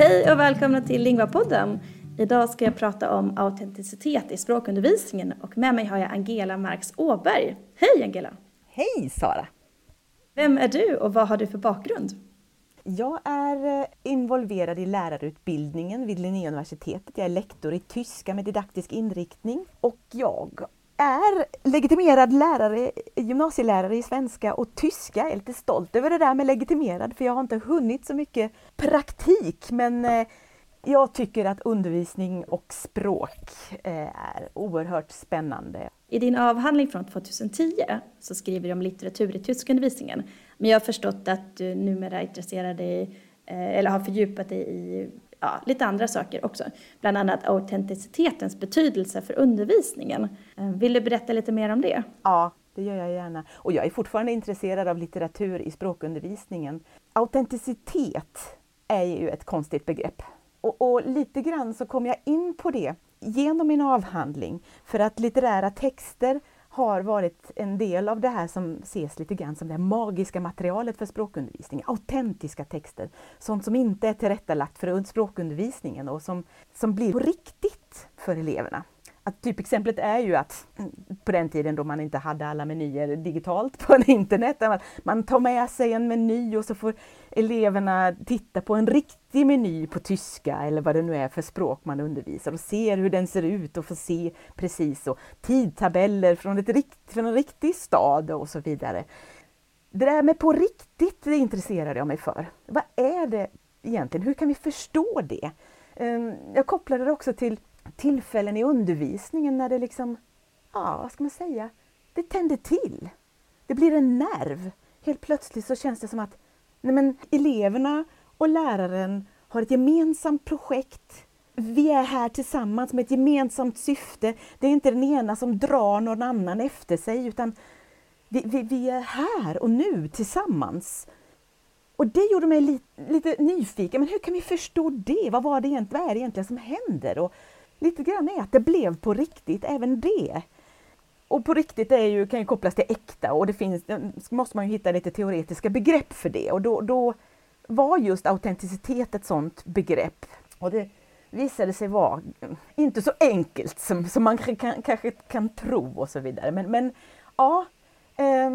Hej och välkomna till Lingvapodden. Idag ska jag prata om autenticitet i språkundervisningen och med mig har jag Angela Marx Åberg. Hej Angela! Hej Sara! Vem är du och vad har du för bakgrund? Jag är eh, involverad i lärarutbildningen vid Linnéuniversitetet. Jag är lektor i tyska med didaktisk inriktning och jag är legitimerad lärare, gymnasielärare i svenska och tyska. Jag är lite stolt över det där med legitimerad för jag har inte hunnit så mycket praktik men eh, jag tycker att undervisning och språk eh, är oerhört spännande. I din avhandling från 2010 så skriver du om litteratur i tyskundervisningen. Men jag har förstått att du numera är intresserad dig, eh, eller har fördjupat dig i ja, lite andra saker också. Bland annat autenticitetens betydelse för undervisningen. Eh, vill du berätta lite mer om det? Ja, det gör jag gärna. Och jag är fortfarande intresserad av litteratur i språkundervisningen. Autenticitet är ju ett konstigt begrepp. Och, och lite grann så kom jag in på det genom min avhandling för att litterära texter har varit en del av det här som ses lite grann som det magiska materialet för språkundervisning. Autentiska texter, sånt som inte är tillrättalagt för språkundervisningen och som, som blir på riktigt för eleverna. Att typexemplet är ju att mm, på den tiden då man inte hade alla menyer digitalt på internet, man tar med sig en meny och så får eleverna tittar på en riktig meny på tyska eller vad det nu är för språk man undervisar och ser hur den ser ut och får se precis och tidtabeller från, ett rikt, från en riktig stad och så vidare. Det där med på riktigt det intresserade jag mig för. Vad är det egentligen? Hur kan vi förstå det? Ehm, jag kopplade det också till tillfällen i undervisningen när det liksom, ja vad ska man säga, det tänder till. Det blir en nerv. Helt plötsligt så känns det som att nej men, eleverna och läraren har ett gemensamt projekt. Vi är här tillsammans med ett gemensamt syfte. Det är inte den ena som drar någon annan efter sig utan vi, vi, vi är här och nu tillsammans. Och det gjorde mig li, lite nyfiken. Men hur kan vi förstå det? Vad, var det egentligen, vad är det egentligen som händer? Och lite grann är att det blev på riktigt, även det. Och på riktigt är ju, kan ju kopplas till äkta och det finns, eh, måste man ju hitta lite teoretiska begrepp för det och då, då var just autenticitet ett sådant begrepp. Och det visade sig vara eh, inte så enkelt som, som man kan, kanske kan tro och så vidare. Men, men ja, eh,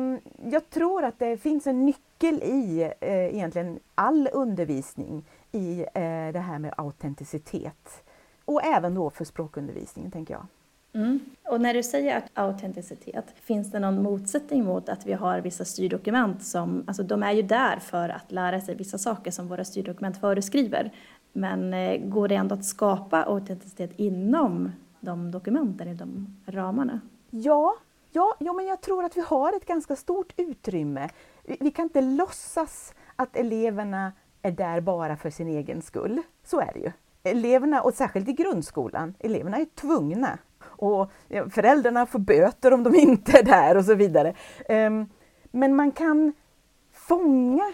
jag tror att det finns en nyckel i eh, egentligen all undervisning i eh, det här med autenticitet. Och även då för språkundervisningen, tänker jag. Mm. Och när du säger autenticitet, finns det någon motsättning mot att vi har vissa styrdokument som, alltså de är ju där för att lära sig vissa saker som våra styrdokument föreskriver. Men eh, går det ändå att skapa autenticitet inom de dokumenten, i de ramarna? Ja, ja, ja men jag tror att vi har ett ganska stort utrymme. Vi, vi kan inte låtsas att eleverna är där bara för sin egen skull. Så är det ju eleverna, och särskilt i grundskolan, eleverna är tvungna. Och föräldrarna får böter om de inte är där och så vidare. Ehm, men man kan fånga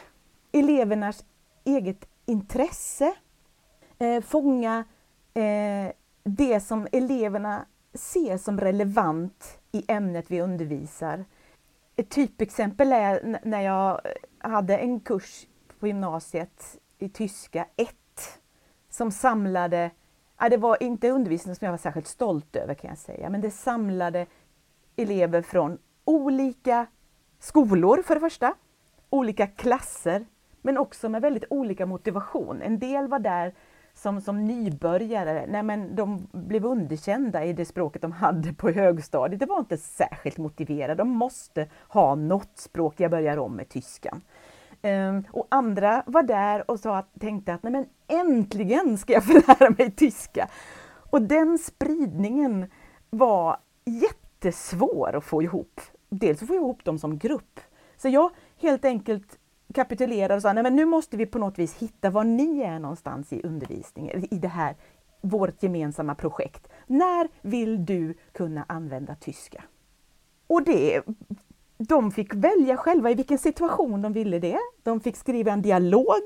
elevernas eget intresse, eh, fånga eh, det som eleverna ser som relevant i ämnet vi undervisar. Ett typexempel är när jag hade en kurs på gymnasiet i tyska 1 som samlade, ja, det var inte undervisning som jag var särskilt stolt över kan jag säga, men det samlade elever från olika skolor för det första, olika klasser, men också med väldigt olika motivation. En del var där som, som nybörjare, nej men de blev underkända i det språket de hade på högstadiet. Det var inte särskilt motiverade, de måste ha något språk, jag börjar om med tyskan. Um, och andra var där och sa, tänkte att nej men äntligen ska jag få lära mig tyska. Och den spridningen var jättesvår att få ihop. Dels att få ihop dem som grupp. Så jag helt enkelt kapitulerade och sa, nej men nu måste vi på något vis hitta var ni är någonstans i undervisningen, i det här, vårt gemensamma projekt. När vill du kunna använda tyska? Och det de fick välja själva i vilken situation de ville det. De fick skriva en dialog.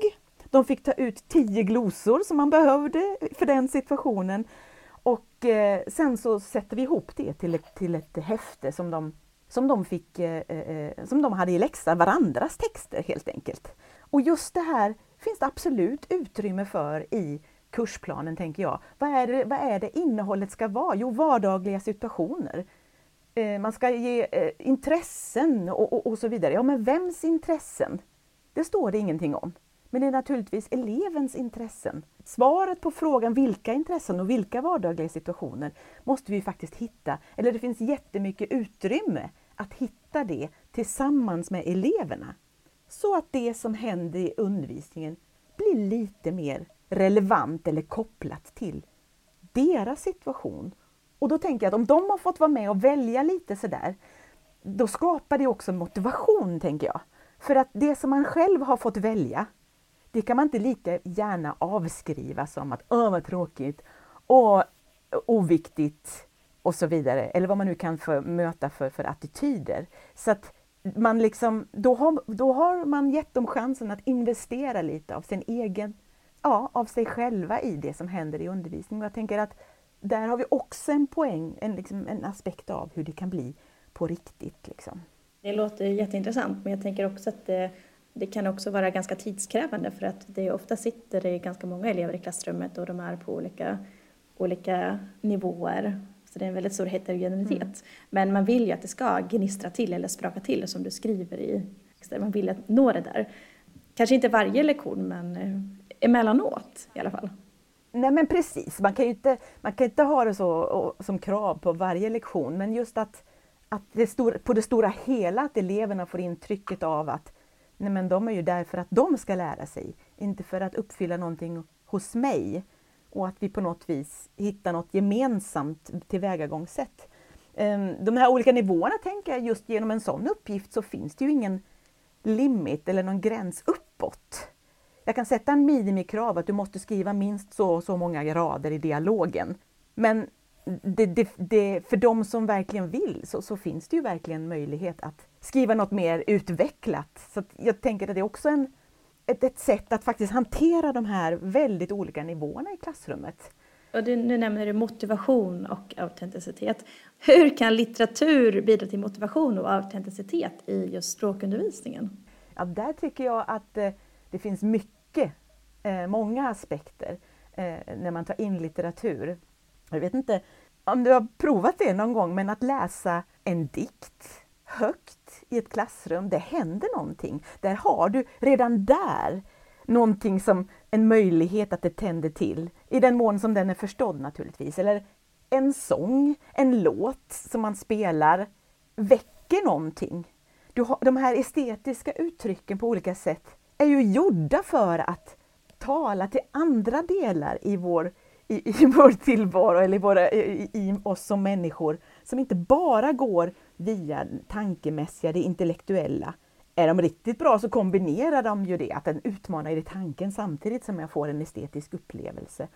De fick ta ut tio glosor som man behövde för den situationen. Och eh, sen så sätter vi ihop det till ett, till ett häfte som de, som, de fick, eh, eh, eh som de hade i läxa, varandras texter helt enkelt. Och just det här finns det absolut utrymme för i kursplanen, tänker jag. Vad är det, vad är det innehållet ska vara? Jo, vardagliga situationer. Eh, man ska ge eh, intressen och, och, och, så vidare. Ja, men vems intressen? Det står det ingenting om. Men det är naturligtvis elevens intressen. Svaret på frågan vilka intressen och vilka vardagliga situationer måste vi faktiskt hitta, eller det finns jättemycket utrymme att hitta det tillsammans med eleverna. Så att det som händer i undervisningen blir lite mer relevant eller kopplat till deras situation. Och då tänker jag att om de har fått vara med och välja lite sådär, då skapar det också motivation, tänker jag. För att det som man själv har fått välja, det kan man inte lika gärna avskriva som att åh vad tråkigt, och oviktigt och så vidare, eller vad man nu kan för, möta för, för attityder. Så att man liksom, då, har, då har man gett dem chansen att investera lite av sin egen, ja, av sig själva i det som händer i undervisningen. jag tänker att där har vi också en poäng, en, liksom, en aspekt av hur det kan bli på riktigt. Liksom. Det låter jätteintressant, men jag tänker också att det, det kan också vara ganska tidskrävande för att det ofta sitter det ganska många elever i klassrummet och de är på olika, olika nivåer. Så det är en väldigt stor heterogenitet. Mm. Men man vill ju att det ska gnistra till eller spraka till som du skriver i Man vill att nå det där. Kanske inte varje lektion men eh, emellanåt i alla fall. Nej men precis, man kan ju inte, man kan inte ha det så som krav på varje lektion men just att, att det stor, på det stora hela att eleverna får intrycket av att nej men de är ju där för att de ska lära sig, inte för att uppfylla någonting hos mig. Och att vi på något vis hittar något gemensamt tillvägagångssätt. Ehm, de här olika nivåerna tänker jag, just genom en sån uppgift så finns det ju ingen limit eller någon gräns uppåt. Jag kan sätta en minimikrav att du måste skriva minst så och så många rader i dialogen. Men det, det, det, för de som verkligen vill så, så, finns det ju verkligen möjlighet att skriva något mer utvecklat. Så jag tänker att det är också en, ett, ett sätt att faktiskt hantera de här väldigt olika nivåerna i klassrummet. Och du, nu nämner du motivation och autenticitet. Hur kan litteratur bidra till motivation och autenticitet i just språkundervisningen? Ja, där tycker jag att eh, det finns mycket, eh, många aspekter eh, när man tar in litteratur. Jag vet inte om du har provat det någon gång, men att läsa en dikt högt i ett klassrum, det händer någonting. Där har du redan där någonting som en möjlighet att det tänder till, i den mån som den är förstådd naturligtvis. Eller en sång, en låt som man spelar väcker någonting. Du har, de här estetiska uttrycken på olika sätt är ju gjorda för att tala till andra delar i vår, i, i vår tillvaro eller i, våra, i, i oss som människor som inte bara går via tankemässiga, det intellektuella. Är de riktigt bra så kombinerar de ju det, att den utmanar i tanken samtidigt som jag får en estetisk upplevelse.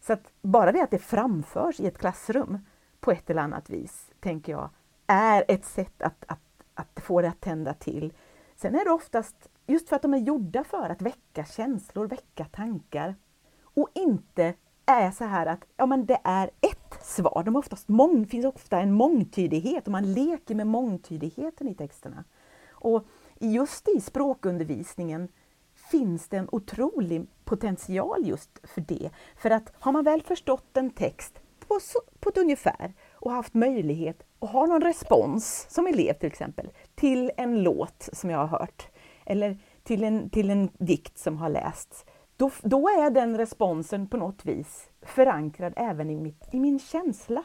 Så att bara det att det framförs i ett klassrum på ett eller annat vis, tänker jag, är ett sätt att, att, att få det att tända till. Sen är det oftast just för att de är gjorda för att väcka känslor, väcka tankar och inte är så här att ja, men det är ett svar. De oftast mång, finns ofta en mångtydighet och man leker med mångtydigheten i texterna. Och just i språkundervisningen finns det en otrolig potential just för det. För att har man väl förstått en text på, på ett ungefär och haft möjlighet att ha någon respons som elev till exempel till en låt som jag har hört eller till en, till en dikt som har lästs då, då är den responsen på något vis förankrad även i, mitt, i min känsla.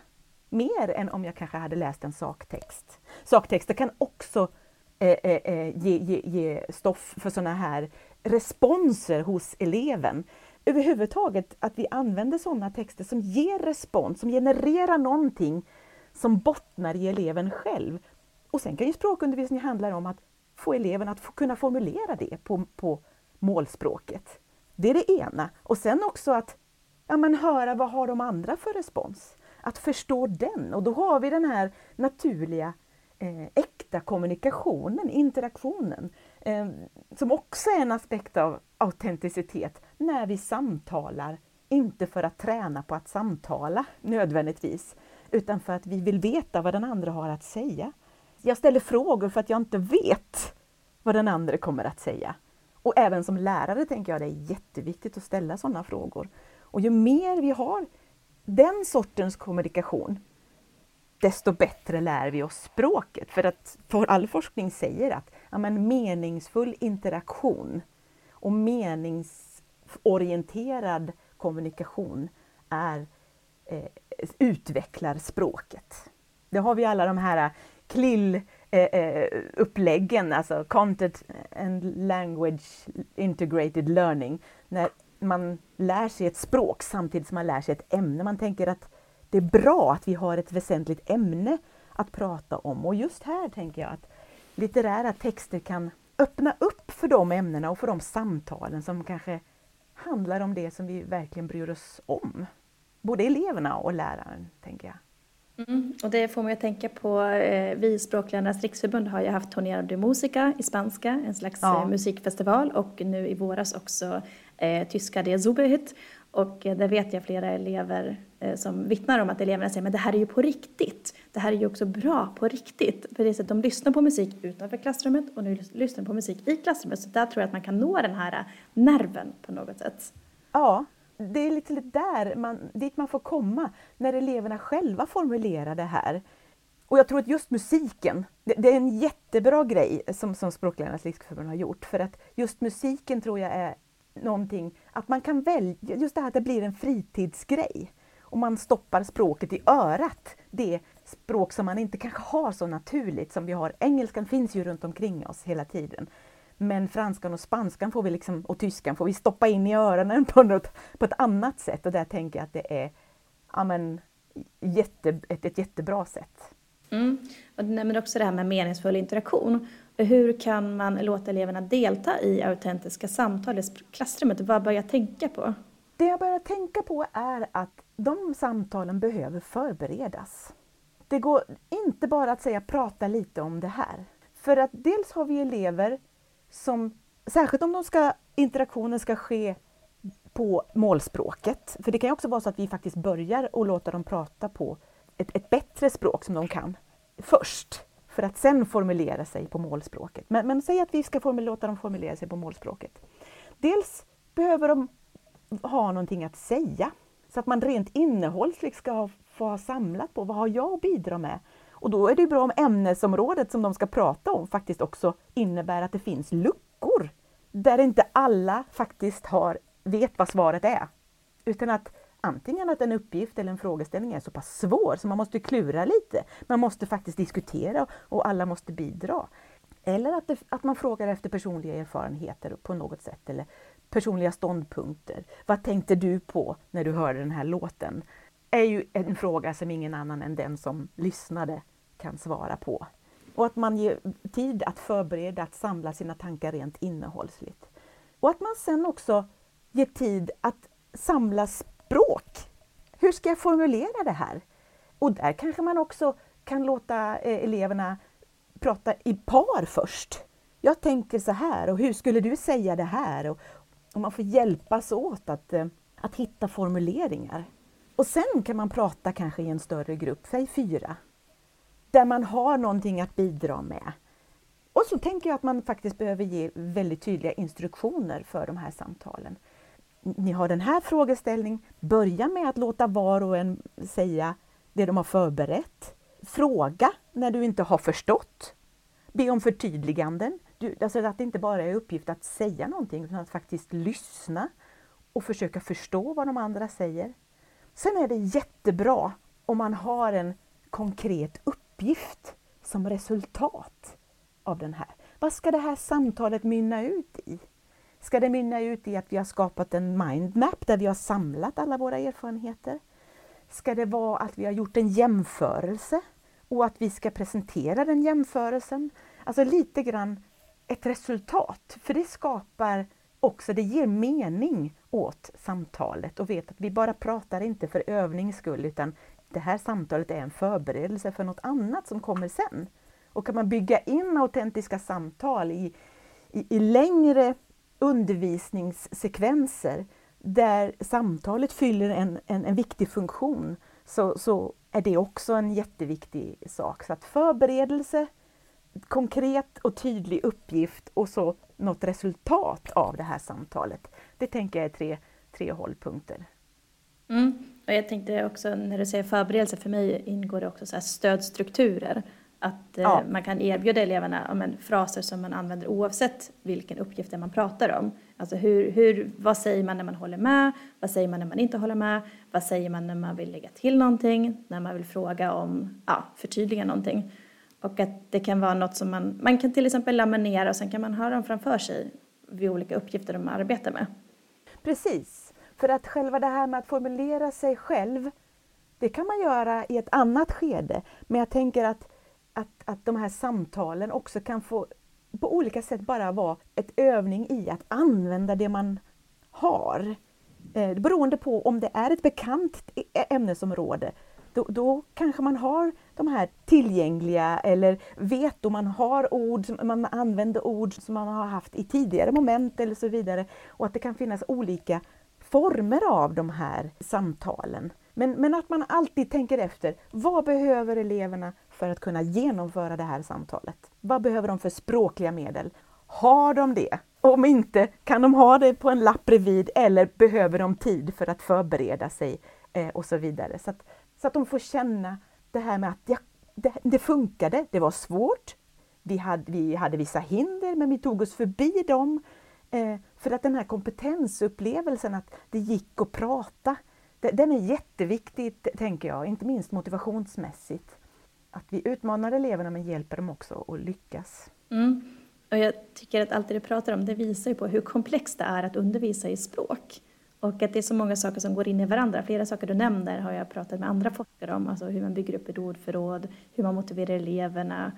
Mer än om jag kanske hade läst en saktext. Saktexter kan också eh, eh, eh ge, ge, ge stoff för sådana här responser hos eleven. Överhuvudtaget att vi använder sådana texter som ger respons, som genererar någonting som bottnar i eleven själv. Och sen kan ju språkundervisning handla om att få eleverna att få kunna formulera det på, på målspråket. Det är det ena. Och sen också att ja, men höra vad har de andra för respons? Att förstå den. Och då har vi den här naturliga eh, äkta kommunikationen, interaktionen, eh, som också är en aspekt av autenticitet när vi samtalar. Inte för att träna på att samtala nödvändigtvis, utan för att vi vill veta vad den andra har att säga. Jag ställer frågor för att jag inte vet vad den andra kommer att säga. Och även som lärare tänker jag det är jätteviktigt att ställa sådana frågor. Och ju mer vi har den sortens kommunikation, desto bättre lär vi oss språket. För att för all forskning säger att ja, men meningsfull interaktion och meningsorienterad kommunikation är, eh, utvecklar språket. Det har vi alla de här CLIL-uppläggen, eh, eh, alltså Content and Language Integrated Learning, när man lär sig ett språk samtidigt som man lär sig ett ämne. Man tänker att det är bra att vi har ett väsentligt ämne att prata om och just här tänker jag att litterära texter kan öppna upp för de ämnena och för de samtalen som kanske handlar om det som vi verkligen bryr oss om. Både eleverna och läraren, tänker jag. Mm, och det får mig att tänka på, eh, vi Språklärarnas riksförbund har ju haft Tornero de Musica i spanska, en slags ja. Eh, musikfestival och nu i våras också eh, tyska Det Zubehit. Och eh, där vet jag flera elever eh, som vittnar om att eleverna säger men det här är ju på riktigt. Det här är ju också bra på riktigt. För det är så att de lyssnar på musik utanför klassrummet och nu lyssnar på musik i klassrummet. Så där tror jag att man kan nå den här nerven på något sätt. Ja, det är lite där man, dit man får komma när eleverna själva formulerar det här. Och jag tror att just musiken, det, det är en jättebra grej som, som Språklärarnas riksförbund har gjort. För att just musiken tror jag är någonting, att man kan välja, just det här att det blir en fritidsgrej. Och man stoppar språket i örat, det språk som man inte kanske har så naturligt som vi har. Engelskan finns ju runt omkring oss hela tiden. Men franskan och spanskan får vi liksom, och tyskan får vi stoppa in i öronen på, något, på ett annat sätt och där tänker jag att det är ja, men, jätte, ett, ett jättebra sätt. Mm. Och du nämner också det här med meningsfull interaktion. Hur kan man låta eleverna delta i autentiska samtal i klassrummet? Vad bör jag tänka på? Det jag börjar tänka på är att de samtalen behöver förberedas. Det går inte bara att säga prata lite om det här. För att dels har vi elever som, särskilt om de ska, interaktionen ska ske på målspråket, för det kan ju också vara så att vi faktiskt börjar och låta dem prata på ett, ett bättre språk som de kan först, för att sen formulera sig på målspråket. Men, men säg att vi ska låta dem formulera sig på målspråket. Dels behöver de ha någonting att säga, så att man rent innehållsligt ska få ha samlat på vad har jag att bidra med och då är det bra om ämnesområdet som de ska prata om faktiskt också innebär att det finns luckor där inte alla faktiskt har, vet vad svaret är. Utan att antingen att en uppgift eller en frågeställning är så pass svår så man måste klura lite. Man måste faktiskt diskutera och alla måste bidra. Eller att, det, att man frågar efter personliga erfarenheter på något sätt eller personliga ståndpunkter. Vad tänkte du på när du hörde den här låten? Är ju en fråga som ingen annan än den som lyssnade kan svara på. Och att man ger tid att förbereda, att samla sina tankar rent innehållsligt. Och att man sen också ger tid att samla språk. Hur ska jag formulera det här? Och där kanske man också kan låta eh, eleverna prata i par först. Jag tänker så här och hur skulle du säga det här? Och, och man får hjälpas åt att, eh, att hitta formuleringar. Och sen kan man prata kanske i en större grupp, säg fyra, där man har någonting att bidra med. Och så tänker jag att man faktiskt behöver ge väldigt tydliga instruktioner för de här samtalen. Ni har den här frågeställningen, börja med att låta var och en säga det de har förberett. Fråga när du inte har förstått. Be om förtydliganden. Du, alltså att det inte bara är uppgift att säga någonting utan att faktiskt lyssna och försöka förstå vad de andra säger. Sen är det jättebra om man har en konkret uppgift som resultat av den här. Vad ska det här samtalet mynna ut i? Ska det mynna ut i att vi har skapat en mindmap där vi har samlat alla våra erfarenheter? Ska det vara att vi har gjort en jämförelse och att vi ska presentera den jämförelsen? Alltså lite grann ett resultat, för det skapar också, det ger mening åt samtalet och vet att vi bara pratar inte för övnings skull utan det här samtalet är en förberedelse för något annat som kommer sen. Och kan man bygga in autentiska samtal i, i, i längre undervisningssekvenser där samtalet fyller en, en, en viktig funktion så, så är det också en jätteviktig sak. Så att förberedelse konkret och tydlig uppgift och så något resultat av det här samtalet. Det tänker jag är tre, tre hållpunkter. Mm. Och jag tänkte också när du säger förberedelse, för mig ingår det också så stödstrukturer. Att eh, ja. man kan erbjuda eleverna men, fraser som man använder oavsett vilken uppgift det man pratar om. Alltså hur, hur, vad säger man när man håller med? Vad säger man när man inte håller med? Vad säger man när man vill lägga till någonting? När man vill fråga om, ja, förtydliga någonting. Och att det kan vara något som man, man kan till exempel laminera och sen kan man höra dem framför sig vid olika uppgifter de arbetar med. Precis, för att själva det här med att formulera sig själv, det kan man göra i ett annat skede. Men jag tänker att, att, att de här samtalen också kan få på olika sätt bara vara ett övning i att använda det man har. Eh, beroende på om det är ett bekant ämnesområde då, då, kanske man har de här tillgängliga eller vet om man har ord, man använder ord som man har haft i tidigare moment eller så vidare. Och att det kan finnas olika former av de här samtalen. Men, men att man alltid tänker efter, vad behöver eleverna för att kunna genomföra det här samtalet? Vad behöver de för språkliga medel? Har de det? Om inte, kan de ha det på en lapp bredvid eller behöver de tid för att förbereda sig eh, och så vidare. Så att, så att de får känna det här med att jag, det, det funkade, det var svårt, vi hade, vi hade vissa hinder men vi tog oss förbi dem. Eh, för att den här kompetensupplevelsen att det gick att prata, det, den är jätteviktig tänker jag, inte minst motivationsmässigt. Att vi utmanar eleverna men hjälper dem också att lyckas. Mm. Och jag tycker att allt det du pratar om, det visar ju på hur komplext det är att undervisa i språk. Och att det är så många saker som går in i varandra. Flera saker du nämner har jag pratat med andra forskare om, alltså hur man bygger upp ett ordförråd, hur man motiverar eleverna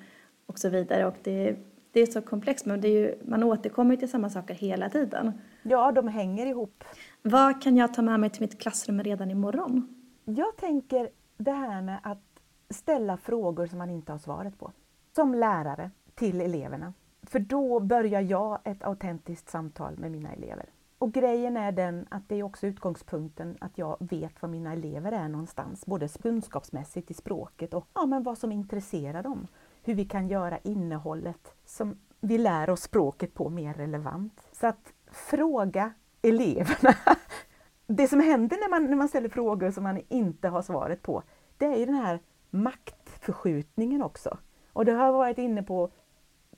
och så vidare. Och det, det är så komplext, men det är ju, man återkommer till samma saker hela tiden. Ja, de hänger ihop. Vad kan jag ta med mig till mitt klassrum redan imorgon? Jag tänker det här med att ställa frågor som man inte har svaret på. Som lärare till eleverna. För då börjar jag ett autentiskt samtal med mina elever. Och grejen är den att det är också utgångspunkten att jag vet var mina elever är någonstans, både kunskapsmässigt i språket och ja, men vad som intresserar dem. Hur vi kan göra innehållet som vi lär oss språket på mer relevant. Så att fråga eleverna. Det som händer när man, när man ställer frågor som man inte har svaret på, det är ju den här maktförskjutningen också. Och det har jag varit inne på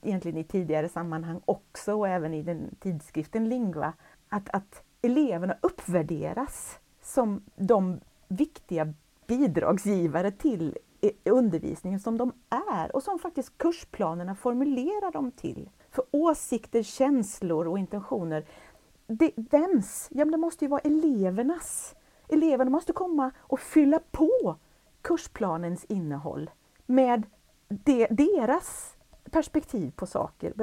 egentligen i tidigare sammanhang också och även i den tidskriften Lingva att, att eleverna uppvärderas som de viktiga bidragsgivare till e, undervisningen som de är och som faktiskt kursplanerna formulerar dem till. För åsikter, känslor och intentioner, det, vems? Ja, men det måste ju vara elevernas. Eleverna måste komma och fylla på kursplanens innehåll med de, deras perspektiv på saker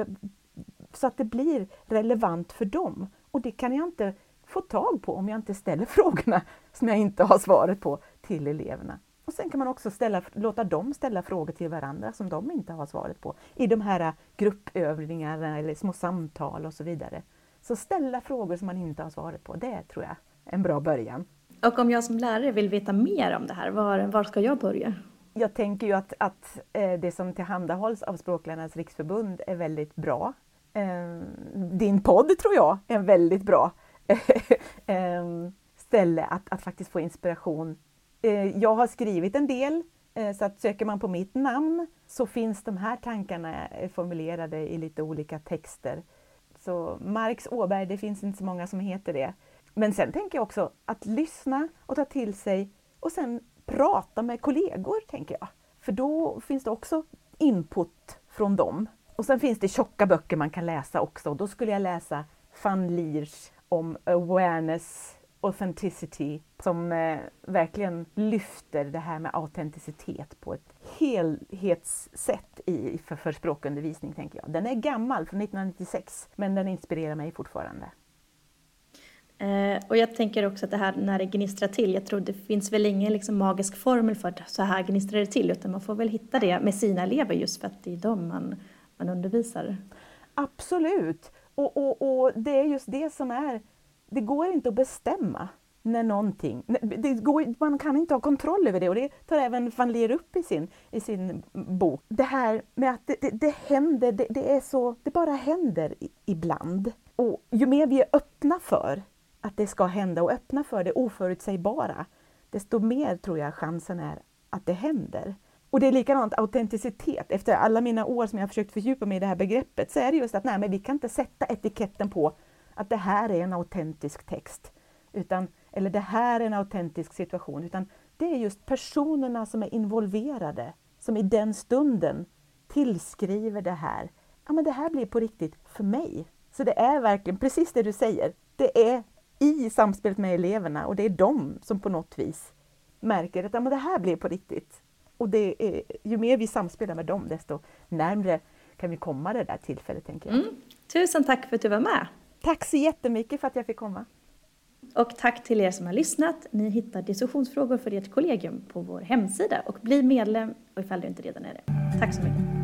så att det blir relevant för dem. Och det kan jag inte få tag på om jag inte ställer frågorna som jag inte har svaret på till eleverna. Och sen kan man också ställa, låta dem ställa frågor till varandra som de inte har svaret på i de här gruppövningarna eller små samtal och så vidare. Så ställa frågor som man inte har svaret på, det tror jag är en bra början. Och om jag som lärare vill veta mer om det här, var, var ska jag börja? Jag tänker ju att, att eh, det som tillhandahålls av Språklärarnas riksförbund är väldigt bra. Eh, din podd tror jag är en väldigt bra eh, ställe att, att faktiskt få inspiration. Jag har skrivit en del så att söker man på mitt namn så finns de här tankarna formulerade i lite olika texter. Så Marx Åberg, det finns inte så många som heter det. Men sen tänker jag också att lyssna och ta till sig och sen prata med kollegor, tänker jag. För då finns det också input från dem. Och sen finns det tjocka böcker man kan läsa också. Då skulle jag läsa Van Liers om awareness, authenticity, som eh, verkligen lyfter det här med autenticitet på ett helhetssätt i, för, för språkundervisning, tänker jag. Den är gammal, från 1996, men den inspirerar mig fortfarande. Eh, och jag tänker också att det här när det gnistrar till, jag tror det finns väl ingen liksom magisk formel för att så här gnistrar det till, utan man får väl hitta det med sina elever just för att det är dem man man undervisar. Absolut! Och, och, och det är just det som är, det går inte att bestämma när någonting, det går, man kan inte ha kontroll över det och det tar även van Leer upp i sin, i sin bok. Det här med att det, det, det händer, det, det, är så, det bara händer ibland. Och ju mer vi är öppna för att det ska hända och öppna för det oförutsägbara, desto mer tror jag chansen är att det händer. Och det är likadant autenticitet. Efter alla mina år som jag har försökt fördjupa mig i det här begreppet så är det just att nej, men vi kan inte sätta etiketten på att det här är en autentisk text. Utan, eller det här är en autentisk situation. Utan det är just personerna som är involverade som i den stunden tillskriver det här. Ja, men det här blir på riktigt för mig. Så det är verkligen precis det du säger. Det är i samspelet med eleverna och det är de som på något vis märker att ja, men det här blir på riktigt. Och det är, ju mer vi samspelar med dem, desto närmre kan vi komma det där tillfället, tänker jag. Mm. Tusen tack för att du var med! Tack så jättemycket för att jag fick komma! Och tack till er som har lyssnat. Ni hittar diskussionsfrågor för ert kollegium på vår hemsida och bli medlem ifall du inte redan är det. Tack så mycket!